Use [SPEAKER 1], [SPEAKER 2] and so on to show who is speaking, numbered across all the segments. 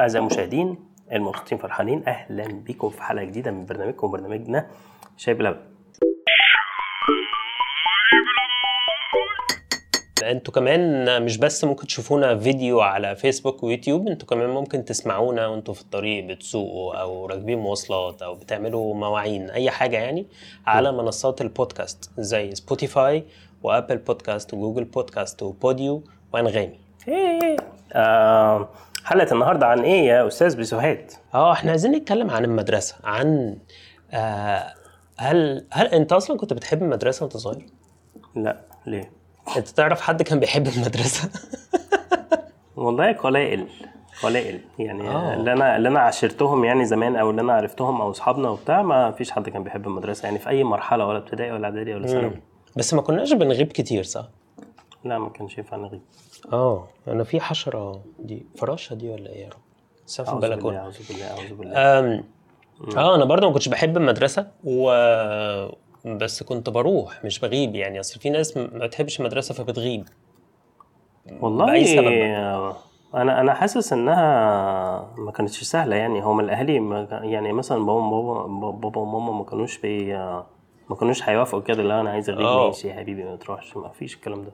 [SPEAKER 1] أعزائي المشاهدين المبسوطين فرحانين أهلا بكم في حلقة جديدة من برنامجكم وبرنامجنا شاي بلبن أنتوا كمان مش بس ممكن تشوفونا فيديو على فيسبوك ويوتيوب أنتوا كمان ممكن تسمعونا وأنتوا في الطريق بتسوقوا أو راكبين مواصلات أو بتعملوا مواعين أي حاجة يعني على منصات البودكاست زي Spotify و Apple Podcast و Google Podcast و Podeo وأنغامي. آه حلقة النهارده عن إيه يا أستاذ بسهاد آه إحنا عايزين نتكلم عن المدرسة عن آه هل هل أنت أصلا كنت بتحب المدرسة وأنت صغير؟
[SPEAKER 2] لا ليه؟
[SPEAKER 1] أنت تعرف حد كان بيحب المدرسة؟
[SPEAKER 2] والله قلائل قلائل يعني
[SPEAKER 1] آه.
[SPEAKER 2] اللي أنا اللي أنا عاشرتهم يعني زمان أو اللي أنا عرفتهم أو أصحابنا وبتاع ما فيش حد كان بيحب المدرسة. يعني في أي مرحلة ولا ابتدائي ولا إعدادي ولا ثانوي.
[SPEAKER 1] بس ما كناش بنغيب كتير صح؟
[SPEAKER 2] لا ما كانش ينفع نغيب.
[SPEAKER 1] آه أنا في حشرة دي فراشة دي ولا إيه يا رب؟ بس في البلكونة.
[SPEAKER 2] أعوذ بالله أعوذ بالله.
[SPEAKER 1] آه أنا برضه ما كنتش بحب المدرسة و بس كنت بروح مش بغيب يعني. أصل في ناس ما بتحبش المدرسة فبتغيب.
[SPEAKER 2] والله
[SPEAKER 1] بأي سبب
[SPEAKER 2] آه، أنا أنا حاسس إنها ما كانتش سهلة يعني. هم الأهالي ما يعني مثلا بابا بابا بابا وماما ما كانوش بي ما كانوش هيوافقوا كده لا أنا عايز أغيب
[SPEAKER 1] آه.
[SPEAKER 2] ماشي يا حبيبي ما تروحش ما فيش الكلام ده.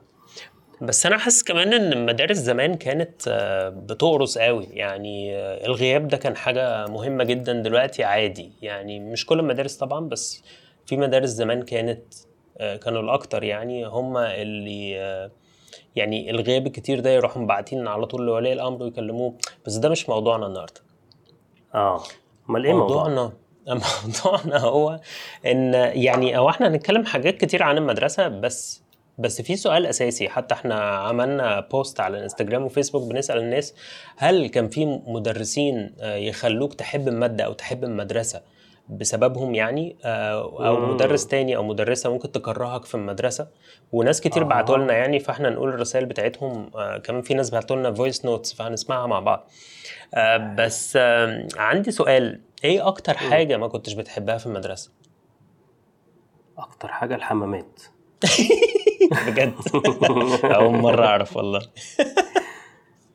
[SPEAKER 1] بس أنا حاسس كمان إن المدارس زمان كانت آه، بتقرص قوي. يعني آه، الغياب ده كان حاجة مهمة جدا دلوقتي عادي. يعني مش كل المدارس طبعا بس في مدارس زمان كانت آه، كانوا الأكتر. يعني هم اللي يعني الغياب الكتير ده يروحوا مبعتين على طول لولي الأمر ويكلموه. بس ده مش موضوعنا النهارده.
[SPEAKER 2] آه. أمال إيه موضوع
[SPEAKER 1] موضوعنا موضوعنا هو إن يعني أو إحنا هنتكلم حاجات كتير عن المدرسة بس بس في سؤال أساسي حتى إحنا عملنا post على الانستجرام وفيسبوك بنسأل الناس هل كان في مدرسين آه، يخلوك تحب المادة أو تحب المدرسة بسببهم يعني؟ آه، أو
[SPEAKER 2] مم.
[SPEAKER 1] مدرس تاني أو مدرسة ممكن تكرهك في المدرسة؟ وناس كتير
[SPEAKER 2] آه.
[SPEAKER 1] بعتوا لنا يعني فإحنا نقول الرسائل بتاعتهم آه، كمان في ناس بعتوا لنا voice notes فهنسمعها مع بعض. بس عندي سؤال إيه أكتر حاجة ما كنتش بتحبها في المدرسة؟
[SPEAKER 2] أكتر حاجة الحمامات.
[SPEAKER 1] بجد. أول مرة أعرف والله.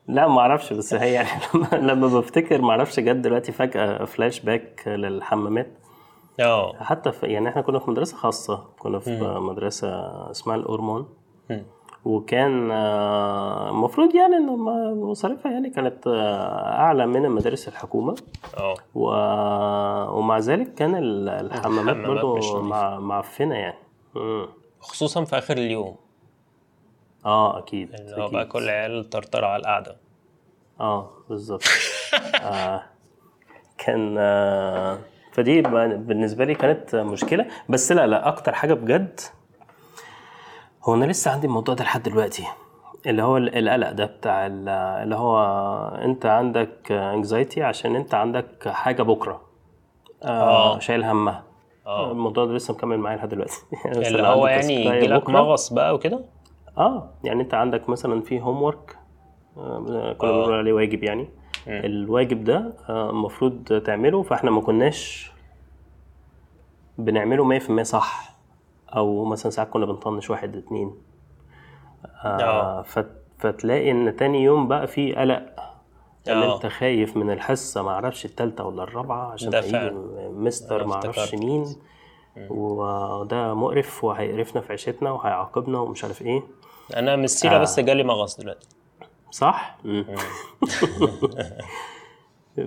[SPEAKER 2] لا ما أعرفش بس هي يعني لما, بفتكر ما أعرفش جت دلوقتي فجأة فلاش باك للحمامات.
[SPEAKER 1] آه.
[SPEAKER 2] حتى في يعني إحنا كنا في مدرسة خاصة كنا في مدرسة اسمها الأورمان.
[SPEAKER 1] مم.
[SPEAKER 2] وكان آه، المفروض يعني إن م- مصاريفها يعني كانت آه، أعلى من المدارس الحكومة.
[SPEAKER 1] آه.
[SPEAKER 2] و... ومع ذلك كان ال- الحمامات
[SPEAKER 1] نظيفة.
[SPEAKER 2] مع... معفنة يعني. مم.
[SPEAKER 1] خصوصا في آخر اليوم.
[SPEAKER 2] آه أكيد
[SPEAKER 1] اللي هو بقى. كل عيال طرطرة على القعدة.
[SPEAKER 2] آه بالظبط. آه كان آه فدي بالنسبة لي كانت مشكلة. بس لا لا أكتر حاجة بجد هو أنا لسه عندي الموضوع ده لحد دلوقتي. اللي هو ال- القلق ده بتاع ال- اللي هو أنت عندك انكزايتي عشان أنت عندك حاجة بكرة. آه
[SPEAKER 1] آه.
[SPEAKER 2] شايل همها.
[SPEAKER 1] آه.
[SPEAKER 2] الموضوع ده لسه مكمل معايا لحد دلوقتي. يعني
[SPEAKER 1] اللي هو يعني يجيلك. مغص بقى وكده؟
[SPEAKER 2] آه يعني أنت عندك مثلا في هوم ورك كنا بنقول عليه واجب يعني.
[SPEAKER 1] مم.
[SPEAKER 2] الواجب ده آه، المفروض تعمله فإحنا ما كناش بنعمله 100% صح. أو مثلا ساعات كنا بنطنش واحد اتنين. آه
[SPEAKER 1] آه.
[SPEAKER 2] فت- فتلاقي إن تاني يوم بقى في قلق. ان
[SPEAKER 1] آه.
[SPEAKER 2] انت خايف من الحصة ما أعرفش التالتة ولا الرابعة عشان هيجي. مستر ما
[SPEAKER 1] أعرفش.
[SPEAKER 2] مين وده مقرف وهيقرفنا في عيشتنا وهيعاقبنا ومش عارف إيه
[SPEAKER 1] أنا من السيرة
[SPEAKER 2] آه.
[SPEAKER 1] بس جالي مغص دلوقتي
[SPEAKER 2] صح؟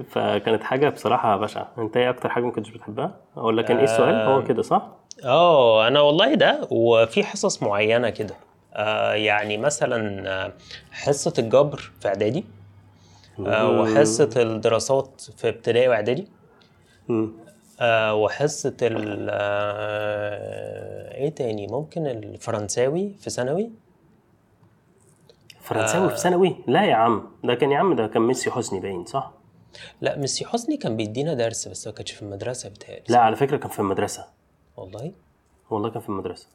[SPEAKER 2] فكانت حاجة بصراحة بشعة، أنت إيه أكتر حاجة ما كنتش بتحبها؟ ولا كان إيه السؤال؟ هو كده صح؟
[SPEAKER 1] آه أنا والله ده وفي حصص معينة كده آه يعني مثلا آه، حصة الجبر في إعدادي آه وحصة الدراسات في ابتدائي
[SPEAKER 2] وإعدادي.
[SPEAKER 1] آه وحصة ال آه إيه تاني ممكن الفرنساوي في ثانوي
[SPEAKER 2] فرنساوي في ثانوي؟ لا يا عم، ده كان يا عم ده كان ميسي حسني باين صح؟
[SPEAKER 1] لا ميسي حسني كان بيدينا درس بس ما كانش في المدرسة بتهيألي
[SPEAKER 2] لا على فكرة كان في المدرسة،
[SPEAKER 1] والله
[SPEAKER 2] والله كان في المدرسة.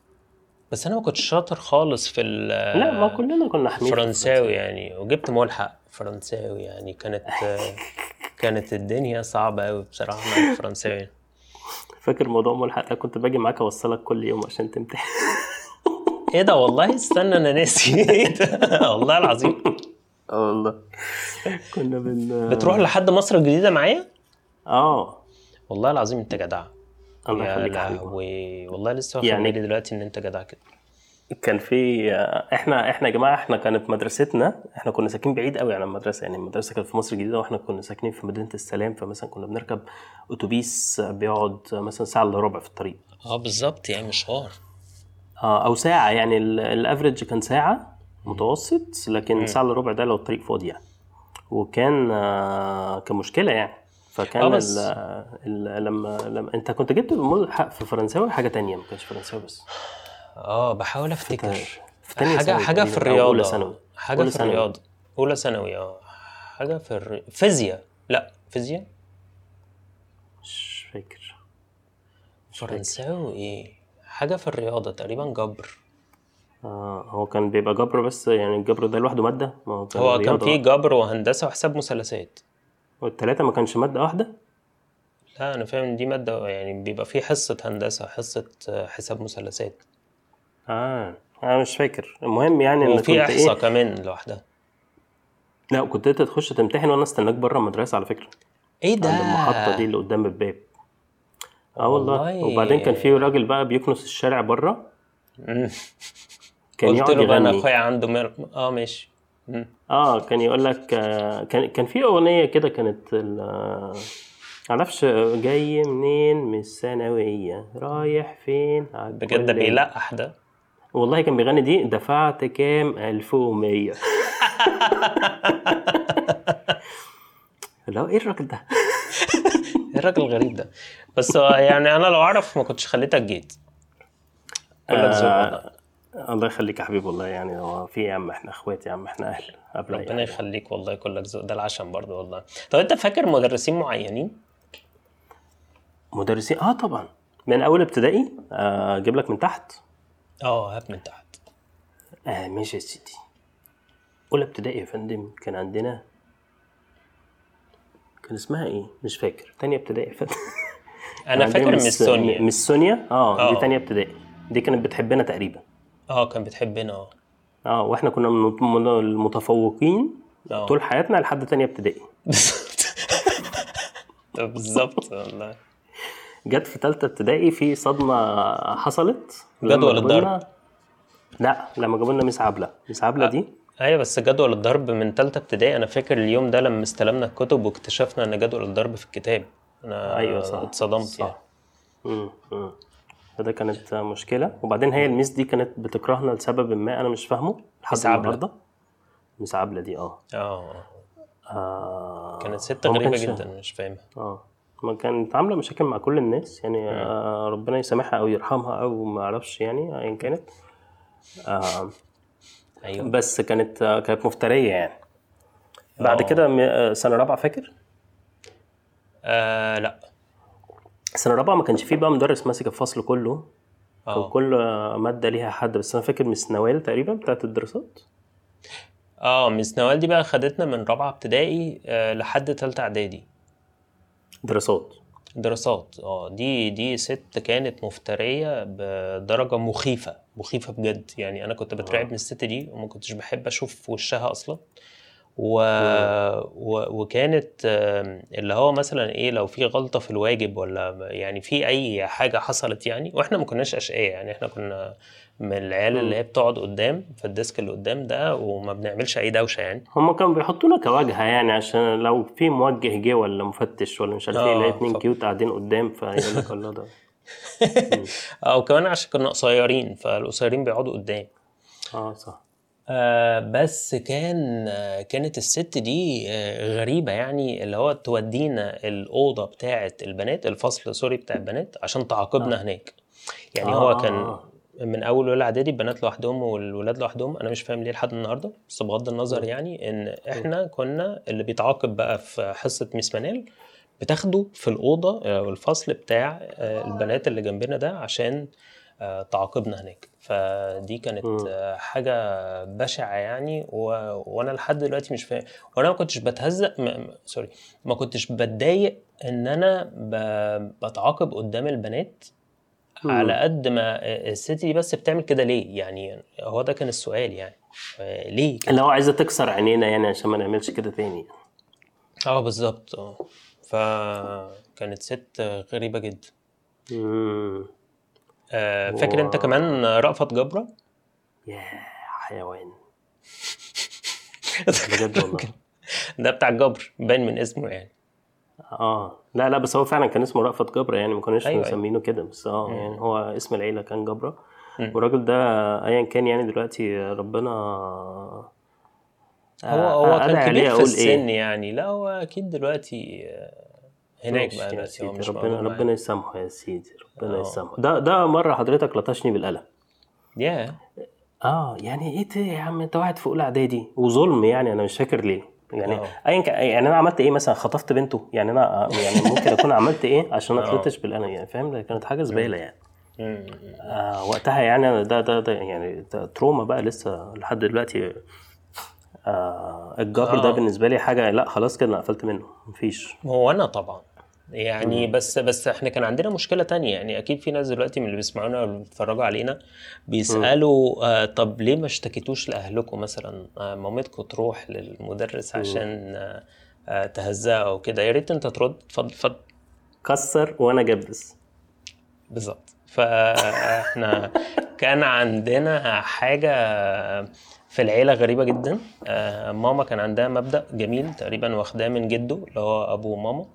[SPEAKER 1] بس أنا ما كنتش شاطر خالص في ال-
[SPEAKER 2] لا ما كلنا كنا حمير في
[SPEAKER 1] فرنساوي. يعني وجبت ملحق فرنساوي يعني كانت كانت الدنيا صعبة أوي بصراحة مع الفرنساوي.
[SPEAKER 2] فاكر موضوع ملحق ده؟ كنت باجي معاك أوصلك كل يوم عشان تمتحن.
[SPEAKER 1] إيه ده والله؟ استنى أنا ناسي. إيه ده؟ والله العظيم.
[SPEAKER 2] آه والله. كنا بن
[SPEAKER 1] بتروح لحد مصر الجديدة معايا؟
[SPEAKER 2] آه.
[SPEAKER 1] والله العظيم أنت جدع.
[SPEAKER 2] الله يخليك يا حبيبي
[SPEAKER 1] والله لسه واخد
[SPEAKER 2] يعني-
[SPEAKER 1] بالي دلوقتي إن أنت جدع كده
[SPEAKER 2] كان في إحنا إحنا يا جماعة إحنا كانت مدرستنا إحنا كنا ساكنين بعيد قوي عن المدرسة. يعني المدرسة كانت في مصر الجديدة وإحنا كنا ساكنين في مدينة السلام. فمثلا كنا بنركب أتوبيس بيقعد مثلا ساعة إلا ربع في الطريق.
[SPEAKER 1] آه بالظبط. يعني مشوار.
[SPEAKER 2] آه أو ساعة. يعني ال- الافريج كان ساعة متوسط لكن ساعة إلا ربع ده لو الطريق فاضي يعني. وكان آه كان مشكلة يعني. فكان
[SPEAKER 1] آه، بس-
[SPEAKER 2] ال لما لما انت كنت جبت الملحق في فرنساوي حاجة تانية؟ ما كانش فرنساوي بس.
[SPEAKER 1] آه بحاول أفتكر.
[SPEAKER 2] في تانية
[SPEAKER 1] حاجة
[SPEAKER 2] ثانوي
[SPEAKER 1] حاجة في الرياضة.
[SPEAKER 2] ثانوي.
[SPEAKER 1] حاجة
[SPEAKER 2] أولى
[SPEAKER 1] في. الرياضة. أولى ثانوي آه. حاجة في الر... فيزياء. لا فيزياء؟
[SPEAKER 2] مش فاكر.
[SPEAKER 1] فرنساوي. إيه حاجة في الرياضة تقريبا جبر.
[SPEAKER 2] آه هو كان بيبقى جبر بس يعني الجبر ده لوحده مادة؟ ما هو كان
[SPEAKER 1] هو كان. فيه جبر وهندسة وحساب مثلثات.
[SPEAKER 2] والتلاتة ما كانش مادة واحدة؟
[SPEAKER 1] لا أنا فاهم إن دي مادة يعني بيبقى فيه حصة هندسة حصه آه، حساب مثلثات.
[SPEAKER 2] آه أنا مش فاكر. المهم يعني إن
[SPEAKER 1] وفي
[SPEAKER 2] كنت
[SPEAKER 1] احصاء
[SPEAKER 2] إيه؟
[SPEAKER 1] كمان لوحدها.
[SPEAKER 2] لا كنت أنت تخش تمتحن وأنا أستناك بره المدرسة على فكرة.
[SPEAKER 1] إيه ده؟
[SPEAKER 2] عند المحطة دي اللي قدام الباب. آه والله,
[SPEAKER 1] والله.
[SPEAKER 2] وبعدين كان في راجل بقى بيكنس الشارع بره. كان
[SPEAKER 1] قلت
[SPEAKER 2] يقعد
[SPEAKER 1] له بقى أنا
[SPEAKER 2] يغني.
[SPEAKER 1] أخويا عنده مر... آه ماشي.
[SPEAKER 2] آه كان يقول لك آه كان كان في أغنية كده كانت آه، معرفش جاي منين من الثانوية رايح فين؟
[SPEAKER 1] بجد ده. بيلقح ده؟
[SPEAKER 2] والله كان بيغني دي دفعت كام؟ 1100 لا إيه الراجل ده؟
[SPEAKER 1] إيه الراجل الغريب ده؟ بس هو يعني أنا لو أعرف ما كنتش خليتك جيت.
[SPEAKER 2] آه الله يخليك يا حبيبي والله يعني هو في يا عم إحنا إخوات يا عم إحنا أهل
[SPEAKER 1] ربنا
[SPEAKER 2] حاجة.
[SPEAKER 1] يخليك والله كلك ذوق ده العشم برضه والله. طب أنت فاكر مدرسين معينين؟
[SPEAKER 2] مدرسين؟ آه طبعا. من أول ابتدائي آه، أجيب لك من تحت.
[SPEAKER 1] آه هات من تحت.
[SPEAKER 2] آه ماشي يا سيدي. أولى ابتدائي يا فندم كان عندنا كان اسمها إيه؟ مش فاكر. تانية ابتدائي يا فندم. أنا
[SPEAKER 1] فاكر مس سونيا.
[SPEAKER 2] مس سونيا؟ آه
[SPEAKER 1] آه.
[SPEAKER 2] دي تانية ابتدائي. دي كانت بتحبنا تقريبا.
[SPEAKER 1] آه كان بتحبنا. آه
[SPEAKER 2] آه وإحنا كنا من المتفوقين
[SPEAKER 1] آه.
[SPEAKER 2] طول حياتنا لحد تانية ابتدائي.
[SPEAKER 1] بالظبط. والله.
[SPEAKER 2] جت في تالتة ابتدائي في صدمة حصلت.
[SPEAKER 1] جدول الضرب.
[SPEAKER 2] لا لما جابوا لنا Miss عبلة. Miss عبلة دي؟
[SPEAKER 1] أيوه بس جدول الضرب من تالتة ابتدائي أنا فاكر اليوم ده لما استلمنا الكتب واكتشفنا إن جدول الضرب في الكتاب. أنا
[SPEAKER 2] أيوه صح.
[SPEAKER 1] اتصدمت
[SPEAKER 2] صح.
[SPEAKER 1] يعني.
[SPEAKER 2] فده كانت مشكلة. وبعدين هي ال Miss دي كانت بتكرهنا لسبب ما أنا مش فاهمه لحد. النهاردة. Miss عبلة دي آه.
[SPEAKER 1] آه.
[SPEAKER 2] آه،
[SPEAKER 1] كانت ست
[SPEAKER 2] كانش-
[SPEAKER 1] جدا مش فاهمها.
[SPEAKER 2] آه. ما كانت عاملة مشاكل مع كل الناس يعني آه ربنا يسامحها أو يرحمها أو ما أعرفش يعني أيا كانت. آه
[SPEAKER 1] أيوه.
[SPEAKER 2] بس كانت آه كانت مفترية يعني. بعد
[SPEAKER 1] آه.
[SPEAKER 2] كده آه، سنة رابعة فاكر؟
[SPEAKER 1] آه لا.
[SPEAKER 2] سنة رابعة ما كانش فيه بقى مدرس ماسك الفصل كله. كان
[SPEAKER 1] آه.
[SPEAKER 2] كل آه، مادة ليها حد بس أنا فاكر مس نوال تقريبا بتاعت الدراسات.
[SPEAKER 1] آه مس نوال دي بقى خدتنا من رابعة ابتدائي آه لحد تالتة إعدادي.
[SPEAKER 2] دراسات.
[SPEAKER 1] دراسات. آه دي دي ست كانت مفترية بدرجة مخيفة مخيفة بجد. يعني أنا كنت بترعب من الست دي وما كنتش بحب أشوف وشها أصلا. و... و... وكانت اللي هو مثلا إيه لو في غلطة في الواجب ولا يعني في أي حاجة حصلت يعني وإحنا ما كناش أشقياء يعني إحنا كنا من العيال اللي هي بتقعد قدام في ال desk اللي قدام ده وما بنعملش أي دوشة يعني.
[SPEAKER 2] هما كانوا بيحطونا كواجهة يعني عشان لو في موجه جه ولا مفتش ولا مش عارف إيه
[SPEAKER 1] آه،
[SPEAKER 2] يلاقي اتنين cute قاعدين قدام فيقول لك الله ده.
[SPEAKER 1] أو كمان عشان كنا قصيرين فالقصيرين بيقعدوا قدام.
[SPEAKER 2] آه صح.
[SPEAKER 1] آه بس كان آه كانت الست دي آه غريبة يعني اللي هو تودينا الأوضة بتاعة البنات الفصل سوري بتاع البنات عشان تعاقبنا هناك. يعني هو
[SPEAKER 2] آه،
[SPEAKER 1] كان
[SPEAKER 2] آه.
[SPEAKER 1] من أول أولى إعدادي البنات لوحدهم والولاد لوحدهم. أنا مش فاهم ليه لحد النهاردة بس بغض النظر يعني إن إحنا كنا اللي بيتعاقب بقى في حصة ميس منال بتاخده في الأوضة أو الفصل بتاع آه، البنات اللي جنبنا ده عشان آه، تعاقبنا هناك. فدي كانت
[SPEAKER 2] مم.
[SPEAKER 1] آه، حاجة بشعة يعني و... وأنا لحد دلوقتي مش فاهم. وأنا ما كنتش بتهزق م... م- سوري ما كنتش بتضايق إن أنا ب... بتعاقب قدام البنات على قد ما الست دي بس بتعمل كده ليه؟ يعني هو ده كان السؤال يعني. آه، ليه كده؟
[SPEAKER 2] اللي هو عايزة تكسر عينينا يعني عشان ما نعملش كده تاني.
[SPEAKER 1] آه بالظبط. آه فكانت ست غريبة جدا.
[SPEAKER 2] مم.
[SPEAKER 1] آه، فاكر انت كمان رأفت جبرة؟
[SPEAKER 2] يا حيوان. بجد والله.
[SPEAKER 1] ده بتاع الجبر باين من اسمه يعني.
[SPEAKER 2] آه. لا لا بس هو فعلا كان اسمه رأفت جبرة يعني ما كانوش
[SPEAKER 1] أيوة،
[SPEAKER 2] مسمينه كده بس آه يعني هو اسم العيلة كان جبرة. والراجل ده ايا كان يعني دلوقتي ربنا
[SPEAKER 1] هو
[SPEAKER 2] آه،
[SPEAKER 1] هو
[SPEAKER 2] أدعي
[SPEAKER 1] كان كبير في
[SPEAKER 2] أقول
[SPEAKER 1] السن
[SPEAKER 2] إيه؟
[SPEAKER 1] يعني. لا هو أكيد دلوقتي آه، هناك بقى دلوقتي
[SPEAKER 2] ربنا ربنا
[SPEAKER 1] معانا.
[SPEAKER 2] يسامحه يا سيدي ربنا
[SPEAKER 1] آه.
[SPEAKER 2] يسامحه. ده ده مرة حضرتك لطشني بالقلم.
[SPEAKER 1] يا
[SPEAKER 2] آه يعني إيه يا عم أنت واحد في اولى اعدادي وظلم يعني أنا مش فاكر ليه. يعني
[SPEAKER 1] آه.
[SPEAKER 2] ايا كان يعني أنا عملت إيه مثلا؟ خطفت بنته؟ يعني أنا يعني ممكن أكون عملت إيه عشان ما
[SPEAKER 1] آه.
[SPEAKER 2] أتلطش بالقلم؟ يعني فاهم؟ كانت حاجة زبالة يعني. آه وقتها يعني ده ده ده يعني ده تروما بقى لسه لحد دلوقتي. آه الجبر ده. بالنسبة لي حاجة لا خلاص كده أنا قفلت منه مفيش.
[SPEAKER 1] هو أنا طبعا. يعني بس بس إحنا كان عندنا مشكلة تانية. يعني أكيد في ناس دلوقتي من اللي بيسمعونا واللي بيتفرجوا علينا بيسألوا آه طب ليه ما اشتكيتوش لاهلكم مثلا؟ آه مامتكم تروح للمدرس عشان آه آه تهزقها أو كده. يا ريت أنت ترد. اتفضل اتفضل.
[SPEAKER 2] كسر وأنا جبس.
[SPEAKER 1] بالظبط. فاحنا كان عندنا حاجة في العيلة غريبة جدا. آه، ماما كان عندها مبدأ جميل تقريبا واخداه من جده اللي هو أبو ماما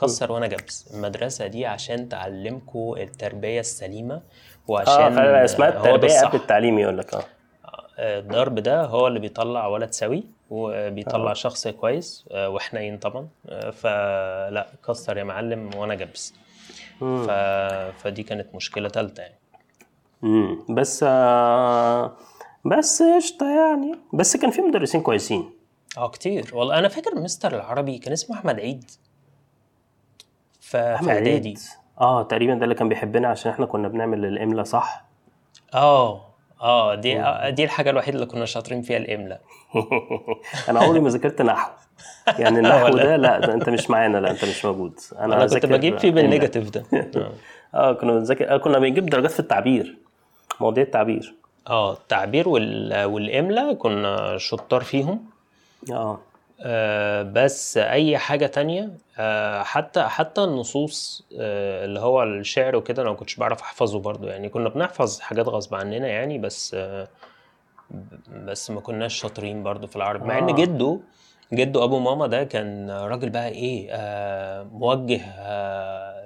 [SPEAKER 1] كسر وأنا جبس المدرسة دي عشان تعلمكم التربية السليمة وعشان
[SPEAKER 2] آه اسمها التربيه. قبل التعليم يقول لك آه.
[SPEAKER 1] آه، الضرب ده هو اللي بيطلع ولد سوي وبيطلع شخص كويس آه، وحنين طبعا. آه، فلا كسر يا معلم وأنا جبس
[SPEAKER 2] مم.
[SPEAKER 1] ف... فدي كانت مشكلة تالتة يعني.
[SPEAKER 2] امم بس آه بس قشطة يعني. بس كان في مدرسين كويسين.
[SPEAKER 1] آه كتير. والله أنا فاكر مستر العربي كان اسمه أحمد عيد. في
[SPEAKER 2] إعدادي. آه تقريبا ده اللي كان بيحبنا عشان إحنا كنا بنعمل الاملا صح؟
[SPEAKER 1] آه آه دي آه دي الحاجة الوحيدة اللي كنا شاطرين فيها الإملاء
[SPEAKER 2] أنا عمري ما ذاكرت نحو. يعني النحو؟ ده لا ده أنت مش معانا لا أنت مش موجود.
[SPEAKER 1] أنا كنت
[SPEAKER 2] هذاكر
[SPEAKER 1] بجيب فيه. بالنيجاتيف ده.
[SPEAKER 2] آه كنا بنذاكر آه كنا بنجيب درجات في التعبير مواضيع التعبير.
[SPEAKER 1] آه التعبير وال... والإملاء كنا شطار فيهم.
[SPEAKER 2] آه.
[SPEAKER 1] آه، بس أي حاجة تانية آه، حتى حتى النصوص آه، اللي هو الشعر وكده أنا ما كنتش بعرف أحفظه برضو يعني كنا بنحفظ حاجات غصب عننا يعني بس بس ما كناش شاطرين برضو في العربي مع
[SPEAKER 2] إن.
[SPEAKER 1] جده جده أبو ماما ده كان راجل بقى إيه موجه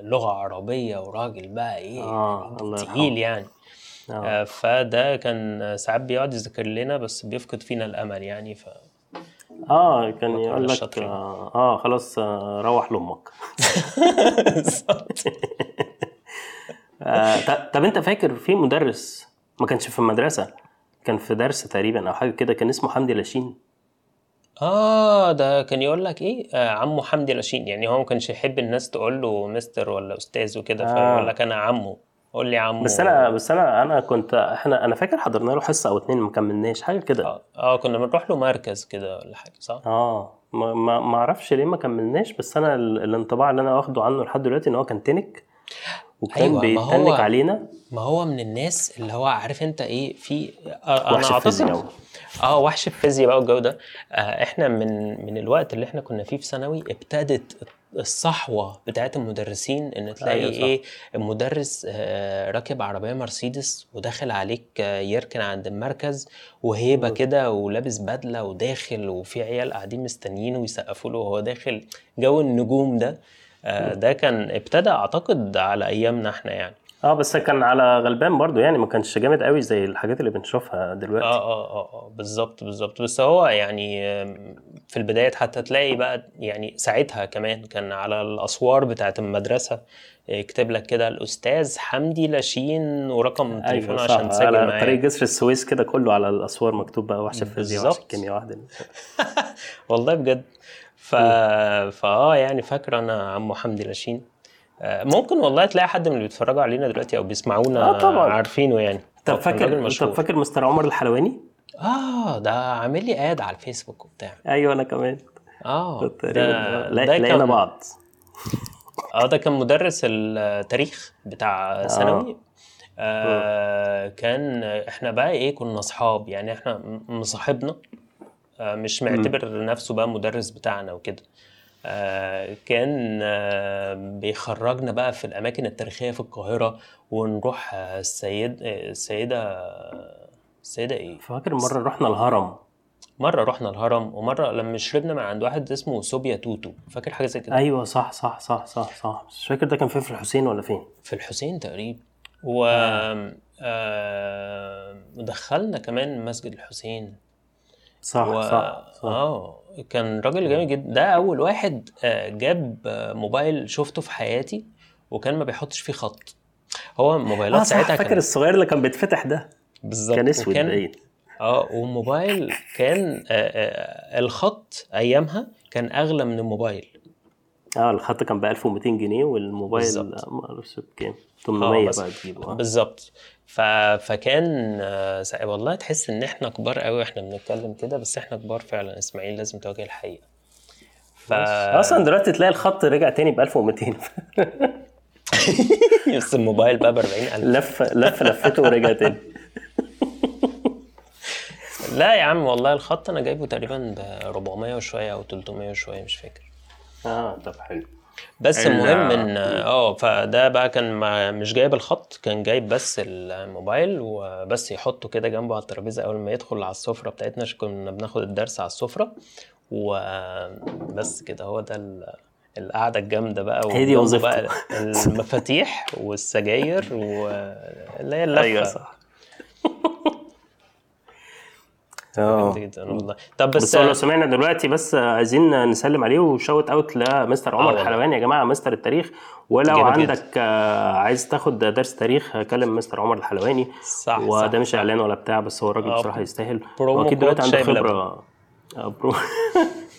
[SPEAKER 1] لغة عربية وراجل بقى إيه
[SPEAKER 2] آه،.
[SPEAKER 1] تقيل يعني آه، فده كان ساعات بيقعد يذاكر لنا بس بيفقد فينا الأمل يعني ف
[SPEAKER 2] آه كان يقول لك
[SPEAKER 1] شاطرين.
[SPEAKER 2] آه, آه خلاص آه روح
[SPEAKER 1] لأمك.
[SPEAKER 2] آه طب أنت فاكر في مدرس ما كانش في المدرسة؟ كان في درس تقريبا أو حاجة كده كان اسمه حمدي لاشين.
[SPEAKER 1] آه ده كان يقول لك إيه؟ آه عمو حمدي لاشين. يعني هو ما كانش يحب الناس تقول له مستر ولا أستاذ وكده
[SPEAKER 2] آه.
[SPEAKER 1] فيقول لك أنا عمو قول لي عمو.
[SPEAKER 2] بس أنا بس أنا أنا كنت إحنا أنا فاكر حضرنا له حصة أو اتنين ما كملناش حاجة كده.
[SPEAKER 1] آه, آه كنا بنروح له مركز كده ولا حاجة صح؟
[SPEAKER 2] آه. ما ما أعرفش ليه ما كملناش بس أنا ال- الانطباع اللي أنا واخده عنه لحد دلوقتي إن هو كان تنك وكان
[SPEAKER 1] أيوة،
[SPEAKER 2] بيتنك علينا.
[SPEAKER 1] ما هو من الناس اللي هو عارف أنت إيه في آه
[SPEAKER 2] وحش
[SPEAKER 1] أنا
[SPEAKER 2] الفيزياء.
[SPEAKER 1] آه وحش الفيزياء بقى والجو ده. آه إحنا من من الوقت اللي إحنا كنا فيه في ثانوي ابتدت الصحوة بتاعت المدرسين إن تلاقي
[SPEAKER 2] أيوة.
[SPEAKER 1] إيه المدرس آه راكب عربية مرسيدس وداخل عليك آه يركن عند المركز وهيبة كده ولابس بدلة وداخل وفي عيال قاعدين مستنيينه ويسقفوا له وهو داخل جو النجوم ده آه ده كان ابتدى أعتقد على أيامنا إحنا يعني.
[SPEAKER 2] آه بس كان على غلبان برضو يعني ما كانش جامد قوي زي الحاجات اللي بنشوفها دلوقتي.
[SPEAKER 1] آه آه آه آه بالظبط بالظبط. بس هو يعني في البدايات حتى تلاقي بقى يعني ساعتها كمان كان على الأسوار بتاعت المدرسة يكتب لك كده الأستاذ حمدي لاشين ورقم تليفونه
[SPEAKER 2] أيوه
[SPEAKER 1] عشان تسجل
[SPEAKER 2] على
[SPEAKER 1] معاه
[SPEAKER 2] طريق جسر السويس كده كله على الأسوار مكتوب بقى وحش الفيزياء وحش
[SPEAKER 1] بالظبط.
[SPEAKER 2] الكيمياء واحدة
[SPEAKER 1] والله بجد. ف... فآه يعني فاكر أنا عمو حمدي لاشين. آه، ممكن والله تلاقي حد من اللي بيتفرجوا علينا دلوقتي أو بيسمعونا
[SPEAKER 2] آه، طبعاً.
[SPEAKER 1] عارفينه يعني.
[SPEAKER 2] طب فاكر. طب فاكر مستر عمر الحلواني؟
[SPEAKER 1] آه ده عامل لي آد على الفيسبوك وبتاع.
[SPEAKER 2] أيوه أنا كمان. آه
[SPEAKER 1] ده
[SPEAKER 2] لقينا
[SPEAKER 1] كان-
[SPEAKER 2] بعض.
[SPEAKER 1] آه ده كان مدرس التاريخ بتاع ثانوي. آه. كان إحنا بقى إيه كنا أصحاب يعني إحنا م- مصاحبنا. آه مش معتبر نفسه بقى مدرس بتاعنا وكده. آه كان آه بيخرجنا بقى في الأماكن التاريخية في القاهرة ونروح آه السيد آه، السيدة السيدة إيه؟
[SPEAKER 2] فاكر مرة رحنا الهرم؟
[SPEAKER 1] مرة رحنا الهرم ومرة لما شربنا من عند واحد اسمه صوبيا توتو فاكر حاجة زي كده؟
[SPEAKER 2] أيوه صح صح صح صح صح. مش فاكر ده كان فين في الحسين ولا فين؟
[SPEAKER 1] في الحسين تقريبا. و آه... دخلنا كمان مسجد الحسين.
[SPEAKER 2] صح
[SPEAKER 1] و...
[SPEAKER 2] صح صح.
[SPEAKER 1] آه كان راجل جامد جدا. ده أول واحد آه، جاب آه، موبايل شفته في حياتي وكان ما بيحطش فيه خط. هو موبايلات
[SPEAKER 2] صح.
[SPEAKER 1] ساعتها
[SPEAKER 2] فاكر
[SPEAKER 1] كان
[SPEAKER 2] الصغير اللي كان بيتفتح ده؟
[SPEAKER 1] بالظبط.
[SPEAKER 2] كان أسود
[SPEAKER 1] وكان
[SPEAKER 2] باين.
[SPEAKER 1] آه والموبايل كان آه، آه، الخط أيامها كان أغلى من الموبايل.
[SPEAKER 2] آه الخط كان ب 1200 جنيه والموبايل. آه، ما أعرفش بكام 800
[SPEAKER 1] بس-
[SPEAKER 2] بقى تجيبه. آه.
[SPEAKER 1] بالظبط. ف... فكان آه، والله تحس إن إحنا كبار قوي إحنا بنتكلم كده بس إحنا كبار فعلا إسماعيل لازم تواجه الحقيقة. ف
[SPEAKER 2] أصلا دلوقتي تلاقي الخط رجع تاني ب 1200
[SPEAKER 1] بس الموبايل بقى ب 40000
[SPEAKER 2] لف لف لفته ورجع تاني.
[SPEAKER 1] لا يا عم والله الخط أنا جايبه تقريبا ب 400 وشوية أو 300 وشوية مش فاكر.
[SPEAKER 2] آه طب حلو.
[SPEAKER 1] بس
[SPEAKER 2] ال-
[SPEAKER 1] المهم إن آه فده بقى كان ما مش جايب الخط كان جايب بس الموبايل وبس يحطه كده جنبه على الترابيزة أول ما يدخل على السفرة بتاعتنا عشان كنا بناخد الدرس على السفرة. وبس كده هو ده ال- القعدة الجامدة بقى
[SPEAKER 2] هي دي
[SPEAKER 1] المفاتيح والسجاير واللي هي اللفة.
[SPEAKER 2] أيوه صح.
[SPEAKER 1] جامدة جدا والله. طب
[SPEAKER 2] بس
[SPEAKER 1] بس
[SPEAKER 2] لو سمعنا دلوقتي بس عايزين نسلم عليه وشوت أوت لمستر عمر
[SPEAKER 1] والله.
[SPEAKER 2] الحلواني يا جماعة مستر التاريخ. ولو
[SPEAKER 1] جامد جدا.
[SPEAKER 2] عندك آه، عايز تاخد درس تاريخ كلم مستر عمر الحلواني.
[SPEAKER 1] صح
[SPEAKER 2] وده مش إعلان ولا بتاع بس هو الراجل
[SPEAKER 1] آه،
[SPEAKER 2] بصراحة يستاهل. وأكيد دلوقتي عنده خبرة. آه، برو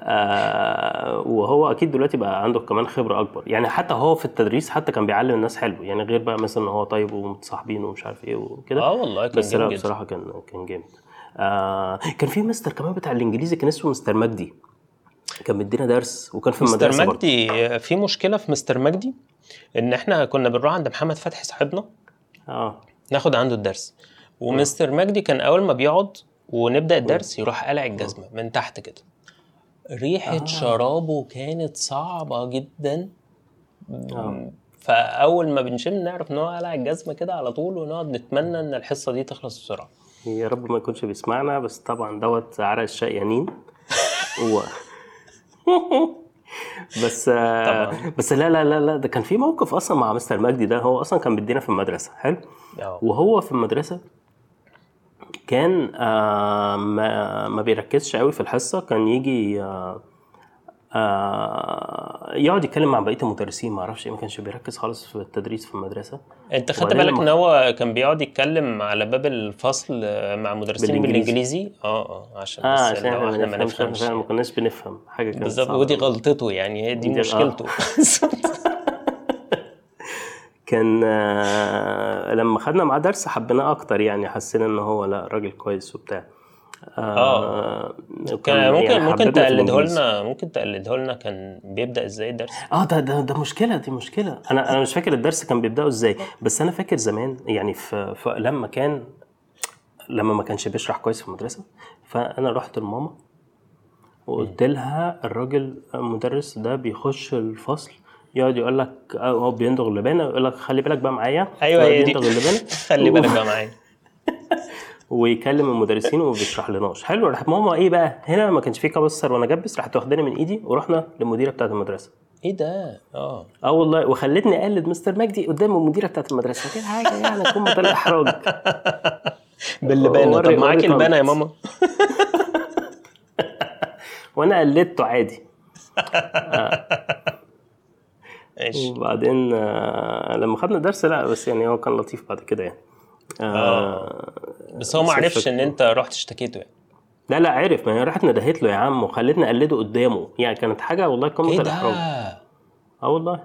[SPEAKER 2] آه وهو أكيد دلوقتي بقى عنده كمان خبرة أكبر. يعني حتى هو في التدريس حتى كان بيعلم الناس حلو. يعني غير بقى مثلا إن هو طيب ومتصاحبين ومش عارف إيه وكده.
[SPEAKER 1] آه والله كان
[SPEAKER 2] بس لا بصراحة كان كان جامد. آه كان في مستر كمان بتاع الإنجليزي كان اسمه مستر مجدي. كان مدينا درس وكان في
[SPEAKER 1] مستر
[SPEAKER 2] المدرسة برضه.
[SPEAKER 1] مجدي في مشكلة في مستر مجدي؟ إن إحنا كنا بنروح عند محمد فتحي صاحبنا.
[SPEAKER 2] آه.
[SPEAKER 1] ناخد عنده الدرس. ومستر مجدي كان أول ما بيقعد ونبدأ الدرس يروح قلع الجزمة من تحت كده. ريحة
[SPEAKER 2] آه.
[SPEAKER 1] شرابه كانت صعبة جدا
[SPEAKER 2] آه.
[SPEAKER 1] فأول ما بنشم نعرف إن هو قلع الجزمة كده على طول ونقعد نتمنى إن الحصة دي تخلص بسرعة
[SPEAKER 2] يا رب ما يكونش بيسمعنا بس طبعا دوت عرق الشقيانين و... بس آه
[SPEAKER 1] طبعاً.
[SPEAKER 2] بس لا لا لا لا ده كان في موقف أصلا مع مستر مجدي ده هو أصلا كان بيدينا في المدرسة حلو
[SPEAKER 1] آه
[SPEAKER 2] وهو في المدرسة كان آه ما, ما بيركزش قوي في الحصة. كان يجي آه آه يقعد يتكلم مع بقية المدرسين. ما أعرفش إيه ما كانش بيركز خالص في التدريس في المدرسة.
[SPEAKER 1] أنت خدت بالك إن هو كان بيقعد يتكلم على باب الفصل مع مدرسين
[SPEAKER 2] بالإنجليزي.
[SPEAKER 1] بالإنجليزي؟ آه آه عشان
[SPEAKER 2] آه
[SPEAKER 1] بس
[SPEAKER 2] عشان
[SPEAKER 1] لو إحنا ما
[SPEAKER 2] نفهمش ما كناش بنفهم حاجة كانت
[SPEAKER 1] بالظبط ودي. غلطته يعني هي دي
[SPEAKER 2] آه.
[SPEAKER 1] مشكلته.
[SPEAKER 2] كان آه لما خدنا معاه درس حبيناه أكتر يعني حسينا ان هو لأ راجل كويس وبتاع
[SPEAKER 1] آه.
[SPEAKER 2] وكان
[SPEAKER 1] كان ممكن
[SPEAKER 2] يعني
[SPEAKER 1] ممكن تقلده. لنا ممكن تقلده لنا كان بيبدأ إزاي الدرس
[SPEAKER 2] آه ده ده ده مشكلة دي مشكلة أنا أنا مش فاكر الدرس كان بيبدأه إزاي بس أنا فاكر زمان يعني في, في لما كان لما ما كانش بيشرح كويس في المدرسة فأنا رحت لماما وقلت لها الراجل المدرس ده بيخش الفصل يقعد يقول لك آه، هو بيندغ اللبانه يقول لك خلي بالك بقى معايا. أيوه
[SPEAKER 1] هي دي.
[SPEAKER 2] اللبانه
[SPEAKER 1] خلي بالك بقى معايا.
[SPEAKER 2] ويكلم المدرسين وما بيشرح لناش حلو راحت ماما إيه بقى؟ هنا ما كانش في كبسر وأنا جبس راحت واخداني من إيدي ورحنا للمديرة بتاعة المدرسة.
[SPEAKER 1] إيه ده؟ آه.
[SPEAKER 2] آه والله وخلتني أقلد مستر مجدي قدام المديرة بتاعة المدرسة. كده حاجة يعني تكون بطريقه احراج
[SPEAKER 1] باللبانه طب معاكي
[SPEAKER 2] وري
[SPEAKER 1] لبانه يا. ماما؟
[SPEAKER 2] وأنا قلدته عادي.
[SPEAKER 1] ماشي.
[SPEAKER 2] وبعدين آه، لما خدنا درس لا بس يعني هو كان لطيف بعد كده يعني. آه.
[SPEAKER 1] بس هو ما عرفش إن أنت رحت اشتكيته يعني.
[SPEAKER 2] لا لا عرف ما هي راحت ندهت له يا عم وخلتني أقلده قدامه. يعني كانت حاجة والله
[SPEAKER 1] قمة
[SPEAKER 2] إيه
[SPEAKER 1] الإحراج.
[SPEAKER 2] آه والله.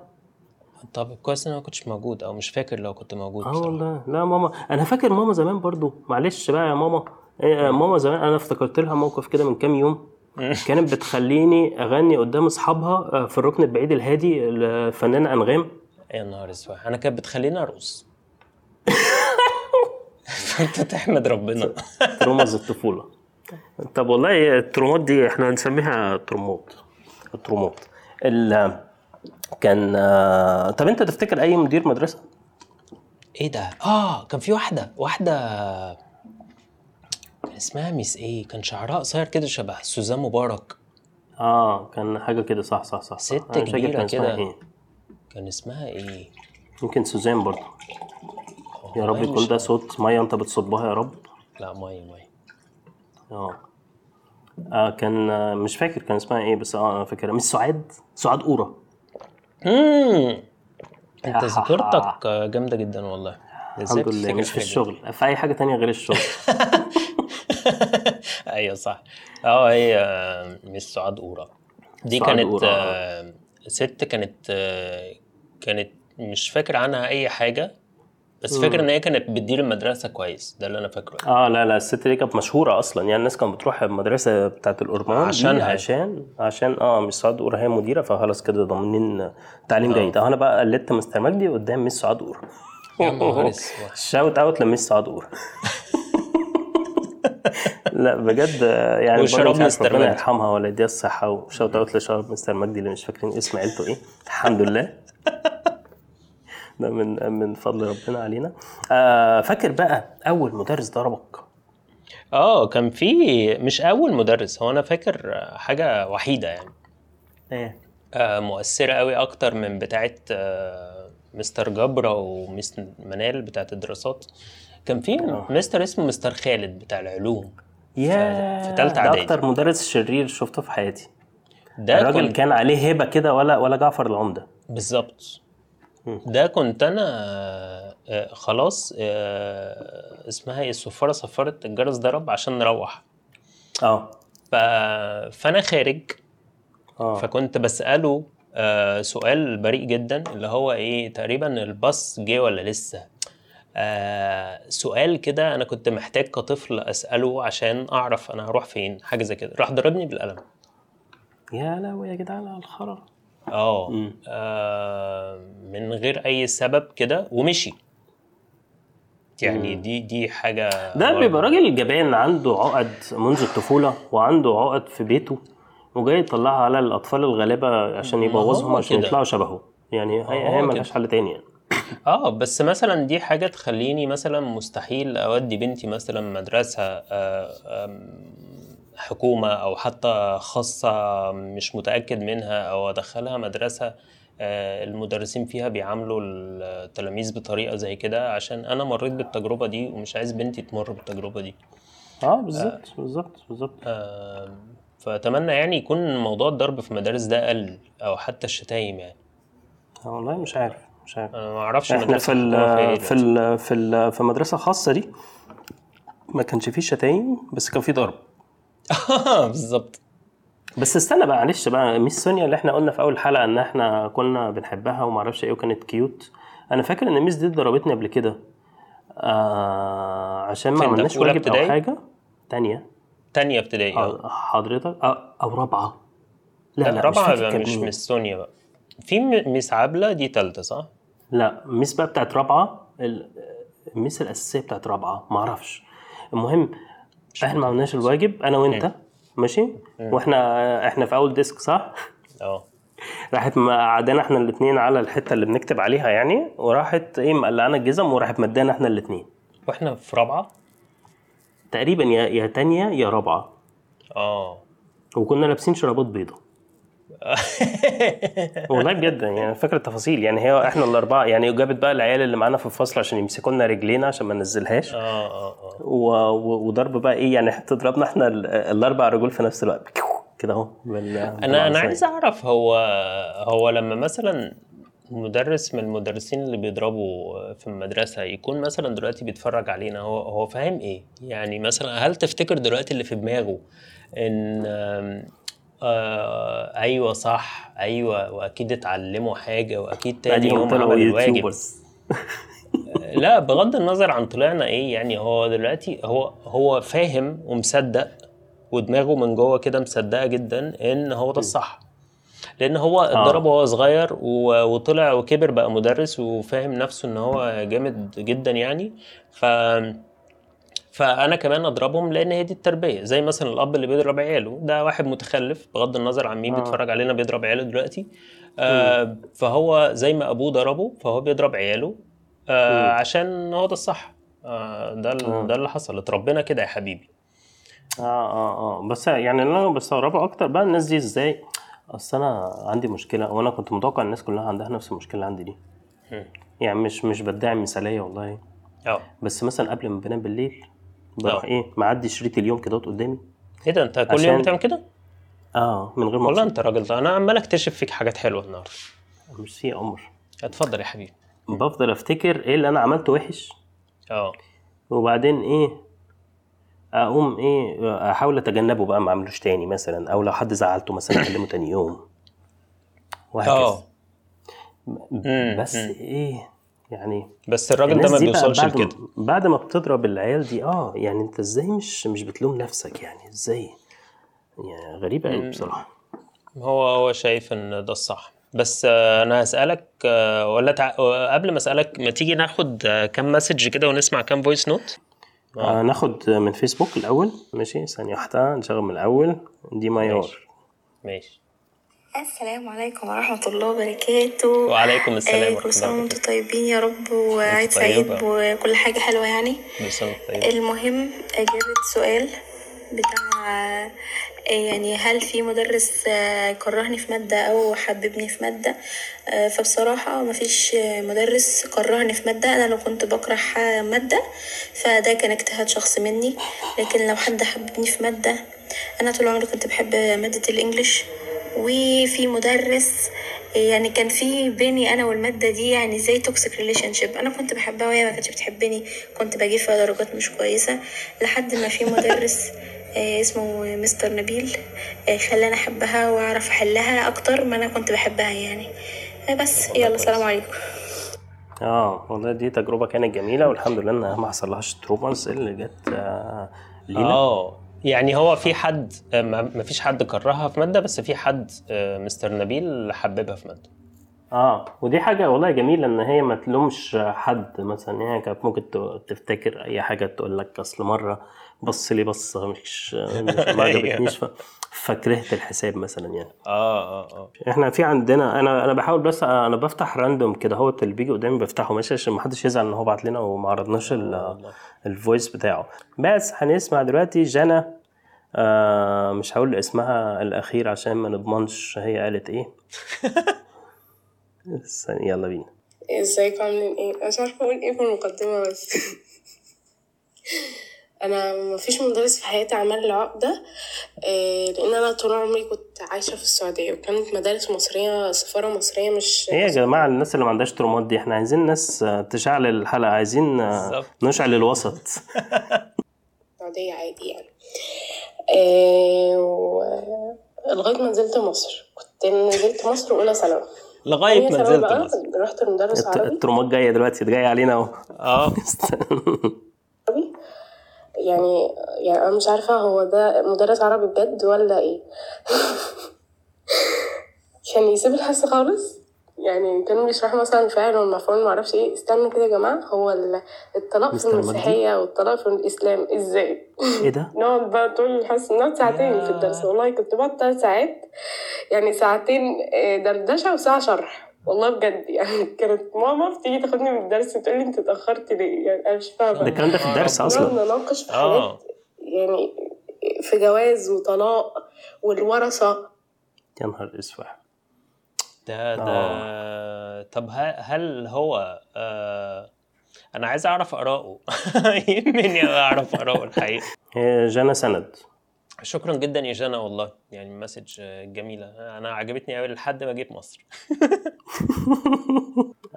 [SPEAKER 1] طب كويس إن أنا ما كنتش موجود أو مش فاكر لو كنت موجود آه
[SPEAKER 2] والله. لا ماما أنا فاكر ماما زمان برضو. معلش بقى يا ماما. إيه ماما زمان أنا افتكرت لها موقف كده من كام يوم. كانت بتخليني أغني قدام أصحابها آه، في الركن البعيد الهادي الفنانه أنغام.
[SPEAKER 1] يا نهار أسود. أنا كانت بتخليني أرقص. فأنت تحمد ربنا.
[SPEAKER 2] traumas الطفولة. طب والله الترومات دي إحنا هنسميها ترومات. الترومات. ال كان آه، طب أنت تفتكر أي مدير مدرسة؟
[SPEAKER 1] إيه ده؟ آه كان في واحدة واحدة اسمها miss إيه كان شعرها قصير كده شبه سوزان مبارك.
[SPEAKER 2] آه كان حاجة كده صح صح صح
[SPEAKER 1] ست كبيرة
[SPEAKER 2] كان اسمها
[SPEAKER 1] كده.
[SPEAKER 2] إيه.
[SPEAKER 1] كان اسمها إيه
[SPEAKER 2] يمكن سوزان برضه. يا رب يكون ده صوت مية انت بتصبها يا رب.
[SPEAKER 1] لا ماي ماي
[SPEAKER 2] آه. آه كان آه، مش فاكر كان اسمها إيه بس آه أنا فاكرها. مش سعاد سعاد قورة
[SPEAKER 1] امم أنت ذاكرتك جامدة جدا والله.
[SPEAKER 2] الحمد لله مش في؟ الشغل في أي حاجة تانية غير الشغل.
[SPEAKER 1] أيوه صح. آه هي آه، مس سعاد قورة دي
[SPEAKER 2] سعاد
[SPEAKER 1] كانت
[SPEAKER 2] قورة،
[SPEAKER 1] آه، ست كانت آه، كانت مش فاكر عنها أي حاجة بس فاكر إن هي كانت بتدير المدرسة كويس. ده اللي أنا فاكره
[SPEAKER 2] آه لا لا الست دي كانت مشهورة أصلا. يعني الناس كانت بتروح المدرسة بتاعت الأورمان دي
[SPEAKER 1] عشانها.
[SPEAKER 2] عشان عشان آه مش سعاد قورة هي مديرة فخلاص كده ضامنين تعليم
[SPEAKER 1] آه.
[SPEAKER 2] جيد. أنا بقى قلدت مستر مجدي قدام miss سعاد
[SPEAKER 1] أسود. shout
[SPEAKER 2] out ل miss سعاد قورة لا بجد يعني
[SPEAKER 1] وشراب مستر
[SPEAKER 2] ربنا. يرحمها ولا يديها الصحة و shout out لشراب مستر مجدي اللي مش فاكرين اسم عيلته إيه. الحمد لله. ده من من فضل ربنا علينا. آه فاكر بقى أول مدرس ضربك؟
[SPEAKER 1] آه كان في مش أول مدرس هو أنا فاكر حاجة وحيدة يعني.
[SPEAKER 2] إيه.
[SPEAKER 1] آه، مؤثرة قوي أكتر من بتاعه آه، مستر جبرة ومس منال بتاعه الدراسات. كان في
[SPEAKER 2] آه.
[SPEAKER 1] مستر اسمه مستر خالد بتاع العلوم.
[SPEAKER 2] يا
[SPEAKER 1] في تالتة
[SPEAKER 2] ده
[SPEAKER 1] إعدادي.
[SPEAKER 2] أكتر مدرس شرير شفته في حياتي.
[SPEAKER 1] ده
[SPEAKER 2] الراجل
[SPEAKER 1] كنت
[SPEAKER 2] كان عليه هيبة كده ولا ولا جعفر العمدة.
[SPEAKER 1] بالظبط. ده كنت أنا آه، آه، خلاص اسمها إيه الصفاره صفرت الجرس ضرب عشان نروح.
[SPEAKER 2] آه.
[SPEAKER 1] ف... فأنا خارج.
[SPEAKER 2] آه.
[SPEAKER 1] فكنت بسأله سؤال بريء جدا اللي هو إيه تقريبا الباص جه ولا لسه؟ آه سؤال كده أنا كنت محتاج كطفل أسأله عشان أعرف أنا هروح فين حاجة زي كده راح ضربني بالقلم
[SPEAKER 2] يا لهوي يا جدعان على الخرا آه.
[SPEAKER 1] آه، من غير أي سبب كده ومشي يعني
[SPEAKER 2] مم.
[SPEAKER 1] دي دي حاجة
[SPEAKER 2] ده بيبقى راجل جبان عنده عقد منذ الطفولة وعنده عقد في بيته وجاي يطلعها على الأطفال الغلابه عشان
[SPEAKER 1] ما
[SPEAKER 2] يبوظهم عشان. يطلعوا شبهه يعني هي. ملهاش حل تاني يعني
[SPEAKER 1] آه بس مثلا دي حاجة تخليني مثلا مستحيل أودي بنتي مثلا مدرسة آه، حكومة أو حتى خاصة مش متأكد منها أو أدخلها مدرسة آه، المدرسين فيها بيعاملوا التلاميذ بطريقة زي كده عشان أنا مريت بالتجربة دي ومش عايز بنتي تمر بالتجربة دي.
[SPEAKER 2] آه بالظبط بالظبط بالظبط.
[SPEAKER 1] آم، فأتمنى يعني يكون موضوع الضرب في المدارس ده قل أو حتى الشتايم يعني.
[SPEAKER 2] آه والله مش عارف. مش عارف
[SPEAKER 1] ما
[SPEAKER 2] أعرفش
[SPEAKER 1] إحنا
[SPEAKER 2] في
[SPEAKER 1] فيها إيه
[SPEAKER 2] ال في ال في ال في المدرسة الخاصه دي ما كانش فيه شتايم بس كان فيه ضرب.
[SPEAKER 1] بالظبط
[SPEAKER 2] بس استنى بقى معلش بقى miss سونيا اللي إحنا قلنا في أول حلقة إن إحنا كنا بنحبها وما أعرفش إيه وكانت cute أنا فاكر إن miss دي ضربتني قبل كده آه عشان ما؟ عملناش واجب
[SPEAKER 1] أو؟
[SPEAKER 2] حاجة تانية
[SPEAKER 1] تانية ابتدائي
[SPEAKER 2] آه، حضرتك آه أو رابعة لا
[SPEAKER 1] لا,
[SPEAKER 2] لا,
[SPEAKER 1] رابعة
[SPEAKER 2] مش
[SPEAKER 1] مش
[SPEAKER 2] مين.
[SPEAKER 1] miss سونيا بقى في miss عبلة دي تالتة صح؟
[SPEAKER 2] لا miss بقى بتاعت رابعة ال- ال miss الأساسية بتاعت رابعة ما أعرفش. المهم إحنا ما عملناش الواجب أنا وأنت ماشي. وإحنا إحنا في أول desk صح؟
[SPEAKER 1] أه.
[SPEAKER 2] راحت قعدنا إحنا الاثنين على الحتة اللي بنكتب عليها يعني وراحت إيه مقلعانا الجزم وراحت مدانا إحنا الاثنين
[SPEAKER 1] وإحنا في رابعة؟
[SPEAKER 2] تقريبا يا يا تانية يا رابعة.
[SPEAKER 1] أه.
[SPEAKER 2] وكنا لابسين شرابات بيضة. والله بجد يعني فاكر التفاصيل يعني هي إحنا الأربعة يعني جابت بقى العيال اللي معانا في الفصل عشان يمسكوا لنا رجلينا عشان ما ننزلهاش
[SPEAKER 1] آه آه آه.
[SPEAKER 2] و... وضرب بقى إيه يعني تضربنا إحنا ال- الأربع رجول في نفس الوقت كده
[SPEAKER 1] أهو. أنا
[SPEAKER 2] أنا.
[SPEAKER 1] عايز أعرف هو هو لما مثلا مدرس من المدرسين اللي بيضربوا في المدرسة يكون مثلا دلوقتي بيتفرج علينا هو هو فاهم إيه؟ يعني مثلا هل تفتكر دلوقتي اللي في دماغه إن آه أيوه صح أيوه وأكيد اتعلموا حاجة وأكيد تاني يوم
[SPEAKER 2] طلعوا
[SPEAKER 1] عمل الواجب
[SPEAKER 2] يوتيوبرز
[SPEAKER 1] لا بغض النظر عن طلعنا إيه يعني هو دلوقتي هو هو فاهم ومصدق ودماغه من جوه كده مصدقة جدا إن هو ده الصح. لأن هو اتضرب وهو صغير وطلع وكبر بقى مدرس وفاهم نفسه إن هو جامد جدا يعني. ف فأنا كمان أضربهم لأن هي دي التربية. زي مثلا الأب اللي بيضرب عياله ده واحد متخلف بغض النظر عن مين
[SPEAKER 2] آه.
[SPEAKER 1] بيتفرج علينا بيضرب عياله دلوقتي. آه فهو زي ما أبوه ضربه فهو بيضرب عياله آه. عشان هو ده الصح. آه ده
[SPEAKER 2] آه.
[SPEAKER 1] ده اللي حصل. اتربينا كده يا حبيبي.
[SPEAKER 2] آه آه آه. بس يعني اللي أنا بستغربه أكتر بقى الناس دي إزاي؟ أصل أنا عندي مشكلة وأنا كنت متوقع الناس كلها عندها نفس المشكلة اللي عندي دي. يعني مش مش بدعي مثالية والله.
[SPEAKER 1] آه.
[SPEAKER 2] بس مثلا قبل ما بنام بالليل بروح
[SPEAKER 1] آه.
[SPEAKER 2] إيه معدي شريط اليوم كده قدامي؟
[SPEAKER 1] إيه ده؟ أنت كل
[SPEAKER 2] عشان-
[SPEAKER 1] يوم بتعمل كده؟
[SPEAKER 2] آه من غير ما
[SPEAKER 1] والله. أنت راجل ده. أنا عمال أكتشف فيك حاجات حلوة النهارده.
[SPEAKER 2] مش في أمر.
[SPEAKER 1] اتفضل يا حبيبي.
[SPEAKER 2] بفضل أفتكر إيه اللي أنا عملته وحش.
[SPEAKER 1] آه.
[SPEAKER 2] وبعدين إيه أقوم إيه أحاول أتجنبه بقى ما أعملوش تاني مثلا أو لو حد زعلته مثلا أكلمه تاني يوم. وهكذا.
[SPEAKER 1] آه مم،
[SPEAKER 2] بس. إيه يعني
[SPEAKER 1] بس الراجل ده ما بيوصلش
[SPEAKER 2] بعد
[SPEAKER 1] لكده.
[SPEAKER 2] بعد ما بتضرب العيال دي آه يعني أنت إزاي مش مش بتلوم نفسك يعني؟ إزاي؟ يعني غريبة قوي بصراحة.
[SPEAKER 1] هو هو شايف إن ده الصح. بس آه، أنا هسألك آه، ولا تع... آه، قبل ما أسألك ما تيجي ناخد كام message كده ونسمع كام voice note
[SPEAKER 2] آه ناخد من فيسبوك الأول. ماشي ثانية واحدة نشغل من الأول. دي ميار
[SPEAKER 1] ماشي. ماشي.
[SPEAKER 3] السلام عليكم ورحمة الله وبركاته.
[SPEAKER 1] وعليكم السلام
[SPEAKER 3] آه،
[SPEAKER 1] ورحمة
[SPEAKER 3] كل سنة
[SPEAKER 1] الله
[SPEAKER 3] وأنتم طيبين يا رب وعيد سعيد. وكل حاجة حلوة يعني.
[SPEAKER 1] طيب.
[SPEAKER 3] المهم إجابة سؤال بتاع آه، يعني هل في مدرس آه، كرهني في مادة أو حببني في مادة؟ فبصراحة مفيش مدرس كرهني في مادة. أنا لو كنت بكره مادة فده كان اجتهاد شخصي مني. لكن لو حد حببني في مادة أنا طول عمري كنت بحب مادة ال English. وفي مدرس يعني كان في بيني أنا والمادة دي يعني زي toxic relationship أنا كنت بحبها وهي ما كانتش بتحبني كنت بجيب فيها درجات مش كويسة. لحد ما في مدرس آه، اسمه مستر نبيل آه، خلاني أحبها وأعرف أحلها أكتر ما أنا كنت بحبها يعني. آه، بس. يلا سلام عليكم.
[SPEAKER 2] آه والله دي تجربة كانت جميلة والحمد لله إنها ما حصلهاش تروماز اللي جت آه لينا.
[SPEAKER 1] آه. يعني هو في حد ما فيش حد كرهها في مادة بس في حد آه، مستر نبيل حببها في مادة.
[SPEAKER 2] آه ودي حاجة والله جميلة إن هي ما تلومش حد مثلا. يعني كانت ممكن تفتكر أي حاجة تقول لك أصل مرة بص لي بصة مش ما عجبتنيش. ف- فكرهت الحساب مثلا يعني.
[SPEAKER 1] آه آه آه.
[SPEAKER 2] إحنا في عندنا أنا أنا بحاول بس أنا بفتح random كده هو اللي بيجي قدامي بفتحه ماشي عشان ما حدش يزعل إن هو بعت لنا وما عرضناش ال- ال voice بتاعه. بس هنسمع دلوقتي جنى آه مش هقول اسمها الأخير عشان ما نضمنش هي قالت إيه. يلا بينا.
[SPEAKER 4] ازيكم عاملين إيه؟ أنا مش عارفة أقول إيه في المقدمة بس. أنا مفيش مدرس في حياتي عمل لي عقدة إيه لأن أنا طول عمري كنت عايشة في السعودية وكانت مدارس مصرية سفارة مصرية مش
[SPEAKER 2] إيه يا جماعة الناس اللي ما عندهاش ترومات دي إحنا عايزين ناس آه، تشعل الحلقة عايزين آه،
[SPEAKER 1] بالظبط.
[SPEAKER 2] نشعل الوسط
[SPEAKER 4] سعودية عادي يعني. و... لغاية ما نزلت مصر. كنت نزلت مصر أولى ثانوي. لغاية
[SPEAKER 1] ما نزلت مصر.
[SPEAKER 4] رحت لمدرس
[SPEAKER 2] الت-
[SPEAKER 4] عربي.
[SPEAKER 2] الترومات جاية دلوقتي جاية علينا
[SPEAKER 1] أهو.
[SPEAKER 4] آه. يعني يعني أنا مش عارفة هو ده مدرس عربي بجد ولا إيه. كان يسيب الحصة خالص؟ يعني كان بيشرح مثلا الفاعل والمفعول ما أعرفش إيه. استنوا كده يا جماعة هو ال- الطلاق في؟ المسيحية والطلاق في الإسلام. إزاي؟
[SPEAKER 2] إيه ده؟
[SPEAKER 4] نقعد بقى طول الحصة نقعد ساعتين. في الدرس. والله كنت بقعد ثلاث ساعات. يعني ساعتين آه، دردشة وساعة شرح. والله بجد يعني كانت ماما بتيجي تاخدني من الدرس تقول لي انت اتاخرت ليه؟ يعني أنا مش فاهمة.
[SPEAKER 2] ده الكلام ده في الدرس أصلا.
[SPEAKER 4] نقعد نناقش في
[SPEAKER 1] آه.
[SPEAKER 4] حاجات يعني في جواز وطلاق والورثة.
[SPEAKER 2] يا نهار أسود.
[SPEAKER 1] ده ده طب ه- هل هو آه أنا عايز أعرف اراءه يهمني أعرف اراءه الحقيقة.
[SPEAKER 2] هي جانا سند.
[SPEAKER 1] شكرا جدا يا جانا والله. يعني message جميلة. أنا عجبتني قوي لحد ما جيت مصر.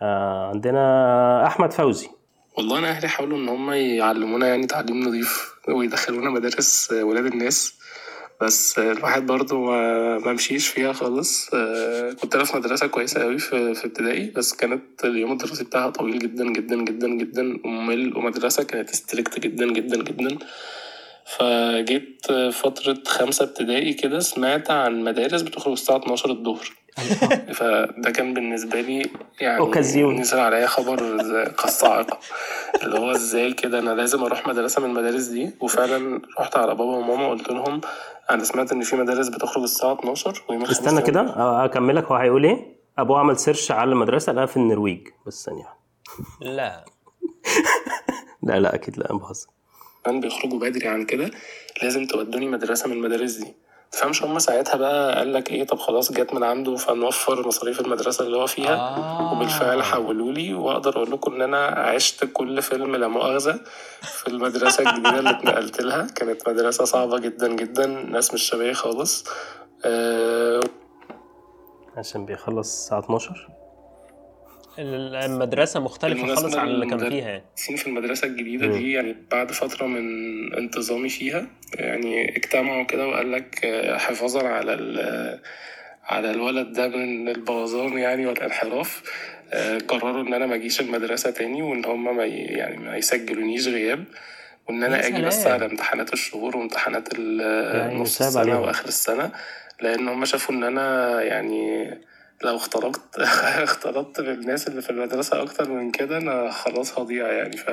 [SPEAKER 2] آه عندنا أحمد فوزي.
[SPEAKER 5] والله أنا أهلي حاولوا إن هم يعلمونا يعني تعليم نظيف ويدخلونا مدارس ولاد الناس بس الواحد برضو ما ما مشيش فيها خالص. آه، كنت أنا في مدرسة كويسة قوي في في ابتدائي بس كانت اليوم الدراسي بتاعها طويل جدا جدا جدا جدا وممل ومدرسة كانت strict جدا جدا جدا. فجيت فترة خمسة ابتدائي كده سمعت عن مدارس بتخرج الساعة 12 الظهر. فده كان بالنسبة لي يعني
[SPEAKER 2] أوكازيون.
[SPEAKER 5] نزل عليا خبر كالصاعقة اللي هو إزاي كده أنا لازم أروح مدرسة من المدارس دي؟ وفعلا رحت على بابا وماما قلت لهم أنا سمعت إن في مدارس بتخرج الساعة 12 ويوم
[SPEAKER 2] استنى كده أكملك هو هيقول إيه؟ أبوه عمل سيرش على المدرسة لقاها في النرويج. بس ثانية. واحدة.
[SPEAKER 1] لا.
[SPEAKER 2] لا لا أكيد لا أنا بهزر.
[SPEAKER 5] كمان بيخرجوا بدري عن كده لازم تودوني مدرسة من المدارس دي. تفهمش هما ساعتها بقى قال لك إيه طب خلاص جت من عنده فنوفر مصاريف المدرسة اللي هو فيها.
[SPEAKER 1] آه.
[SPEAKER 5] وبالفعل حولوا لي وأقدر أقول لكم إن أنا عشت كل فيلم لا مؤاخذة في المدرسة الجديدة اللي اتنقلت لها. كانت مدرسة صعبة جدا جدا ناس مش شبيه خالص. آه.
[SPEAKER 2] عشان بيخلص الساعة 12
[SPEAKER 1] المدرسة مختلفة
[SPEAKER 5] بالمناسبة
[SPEAKER 1] خالص عن اللي كان فيها يعني
[SPEAKER 5] في المدرسة الجديدة دي يعني بعد فترة من انتظامي فيها يعني اجتمعوا كده وقال لك آه، حفاظا على ال- على الولد ده من البوظان يعني والانحراف آه، قرروا إن أنا ما أجيش المدرسة تاني وإن هم ما يعني ما يسجلونيش غياب وإن
[SPEAKER 1] أنا
[SPEAKER 5] أجي بس. على امتحانات الشهور وامتحانات
[SPEAKER 2] يعني
[SPEAKER 5] نص
[SPEAKER 2] عليهم.
[SPEAKER 5] وآخر السنة لأن هم شافوا إن أنا يعني لو اختلطت اختلطت بالناس اللي في المدرسة أكتر من كده أنا خلاص هضيع يعني ف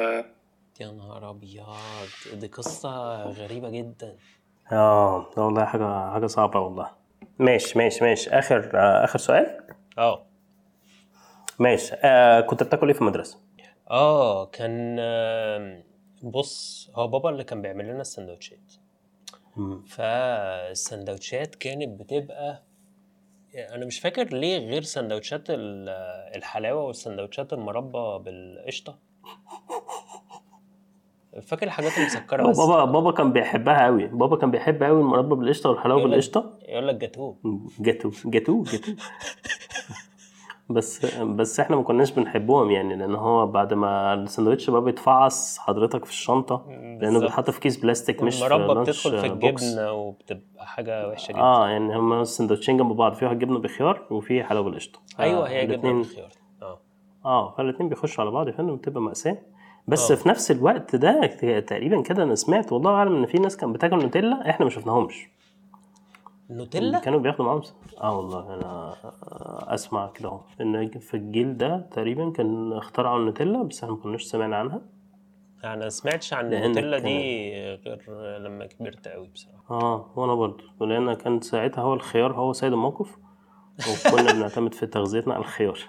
[SPEAKER 1] يا نهار أبيض! دي قصة غريبة جدا.
[SPEAKER 2] آه لا والله حاجة حاجة صعبة والله. ماشي ماشي ماشي. آخر آه آخر سؤال؟
[SPEAKER 1] آه.
[SPEAKER 2] ماشي. آه كنت بتاكل إيه في المدرسة؟
[SPEAKER 1] آه كان بص هو بابا اللي كان بيعمل لنا السندوتشات. فالسندوتشات كانت بتبقى أنا مش فاكر ليه غير سندوتشات ال- الحلاوة والسندوتشات المربى بالقشطة. فاكر الحاجات
[SPEAKER 2] المسكرة
[SPEAKER 1] بس؟
[SPEAKER 2] بابا بابا كان بيحبها قوي. بابا كان بيحب قوي المربى
[SPEAKER 1] بالقشطة والحلاوة
[SPEAKER 2] بالقشطة.
[SPEAKER 1] يقول لك جاتوه.
[SPEAKER 2] جاتو جاتو جاتو بس بس إحنا ما كناش بنحبهم يعني لأن هو بعد ما السندوتش بقى بيتفعص حضرتك في الشنطة
[SPEAKER 1] لأنه.
[SPEAKER 2] بيتحط في كيس بلاستيك مش في
[SPEAKER 1] المربى بتدخل في. الجبنة وبتبقى حاجة وحشة جدا
[SPEAKER 2] آه يعني هما السندوتشين جنب بعض في واحد جبنة بخيار وفي حلاوه بالقشطة
[SPEAKER 1] أيوه هي
[SPEAKER 2] جبنة
[SPEAKER 1] بالخيار آه
[SPEAKER 2] آه فالاثنين بيخشوا على بعض يا فندم بتبقى مأساة بس
[SPEAKER 1] آه.
[SPEAKER 2] في نفس الوقت ده تقريبا كده أنا سمعت والله أعلم إن في ناس كانت بتاكل نوتيلا إحنا ما شفناهمش
[SPEAKER 1] نوتيلا؟
[SPEAKER 2] كانوا بياخدوا معاهم آه والله أنا أسمع كده أهو. إن في الجيل ده تقريبا كان اخترعوا النوتيلا بس إحنا ما كناش سمعنا عنها.
[SPEAKER 1] أنا سمعتش عن النوتيلا دي غير لما كبرت قوي بصراحة.
[SPEAKER 2] آه وأنا برضو لأن كان ساعتها هو الخيار هو سيد الموقف وكنا بنعتمد في تغذيتنا على الخيار.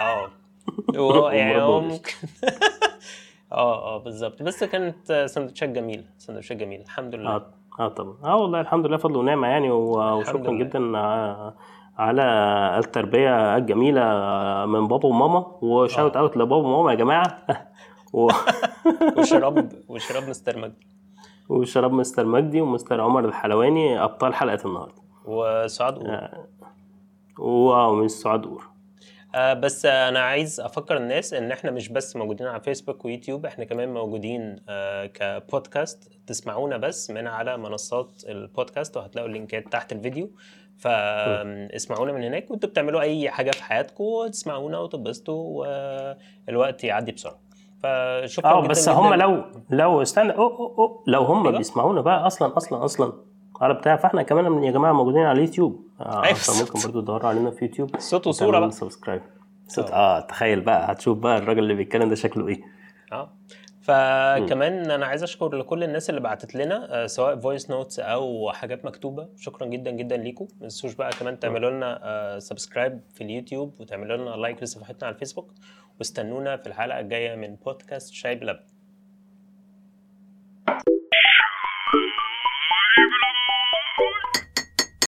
[SPEAKER 1] آه. هو يعني هو ممكن. آه آه بالظبط. بس كانت سندوتشات جميلة سندوتشات جميلة الحمد لله.
[SPEAKER 2] آه آه طبعا. آه والله الحمد لله فضل ونعمة يعني و-
[SPEAKER 1] الحمد
[SPEAKER 2] وشكرا
[SPEAKER 1] لله.
[SPEAKER 2] جدا ع- على التربية الجميلة من بابا وماما و shout
[SPEAKER 1] آه.
[SPEAKER 2] out لبابا وماما يا جماعة. و...
[SPEAKER 1] وشراب وشراب مستر مجدي.
[SPEAKER 2] وشراب مستر مجدي ومستر عمر الحلواني أبطال حلقة النهارده.
[SPEAKER 1] وسعاد قورة
[SPEAKER 2] و miss سعاد قورة.
[SPEAKER 1] آه بس أنا عايز أفكر الناس إن إحنا مش بس موجودين على فيسبوك ويوتيوب إحنا كمان موجودين آه كبودكاست تسمعونا بس من على منصات البودكاست وهتلاقوا اللينكات تحت الفيديو. فاسمعونا من هناك وأنتوا بتعملوا أي حاجة في حياتكم تسمعونا وتتبسطوا والوقت يعدي بسرعة. فشكرا آه
[SPEAKER 2] بس هم لو لو استنى أو أو أو لو هم
[SPEAKER 1] أيوة.
[SPEAKER 2] بيسمعونا بقى أصلا أصلا أصلا. على بتاع فإحنا كمان يا جماعة موجودين على اليوتيوب. آه. فممكن برضو تدوروا علينا في يوتيوب
[SPEAKER 1] صوت
[SPEAKER 2] وتعملوا
[SPEAKER 1] بقى.
[SPEAKER 2] subscribe صوت آه. تخيل بقى هتشوف بقى الراجل اللي بيتكلم ده شكله إيه.
[SPEAKER 1] آه. فكمان أنا عايز أشكر لكل الناس اللي بعتت لنا آه، سواء voice notes أو حاجات مكتوبة. شكرا جدا جدا ليكم ما تنسوش بقى كمان تعملوا لنا subscribe في اليوتيوب وتعملوا لنا like لصفحتنا على الفيسبوك. واستنونا في الحلقة الجاية من بودكاست شاي بلبن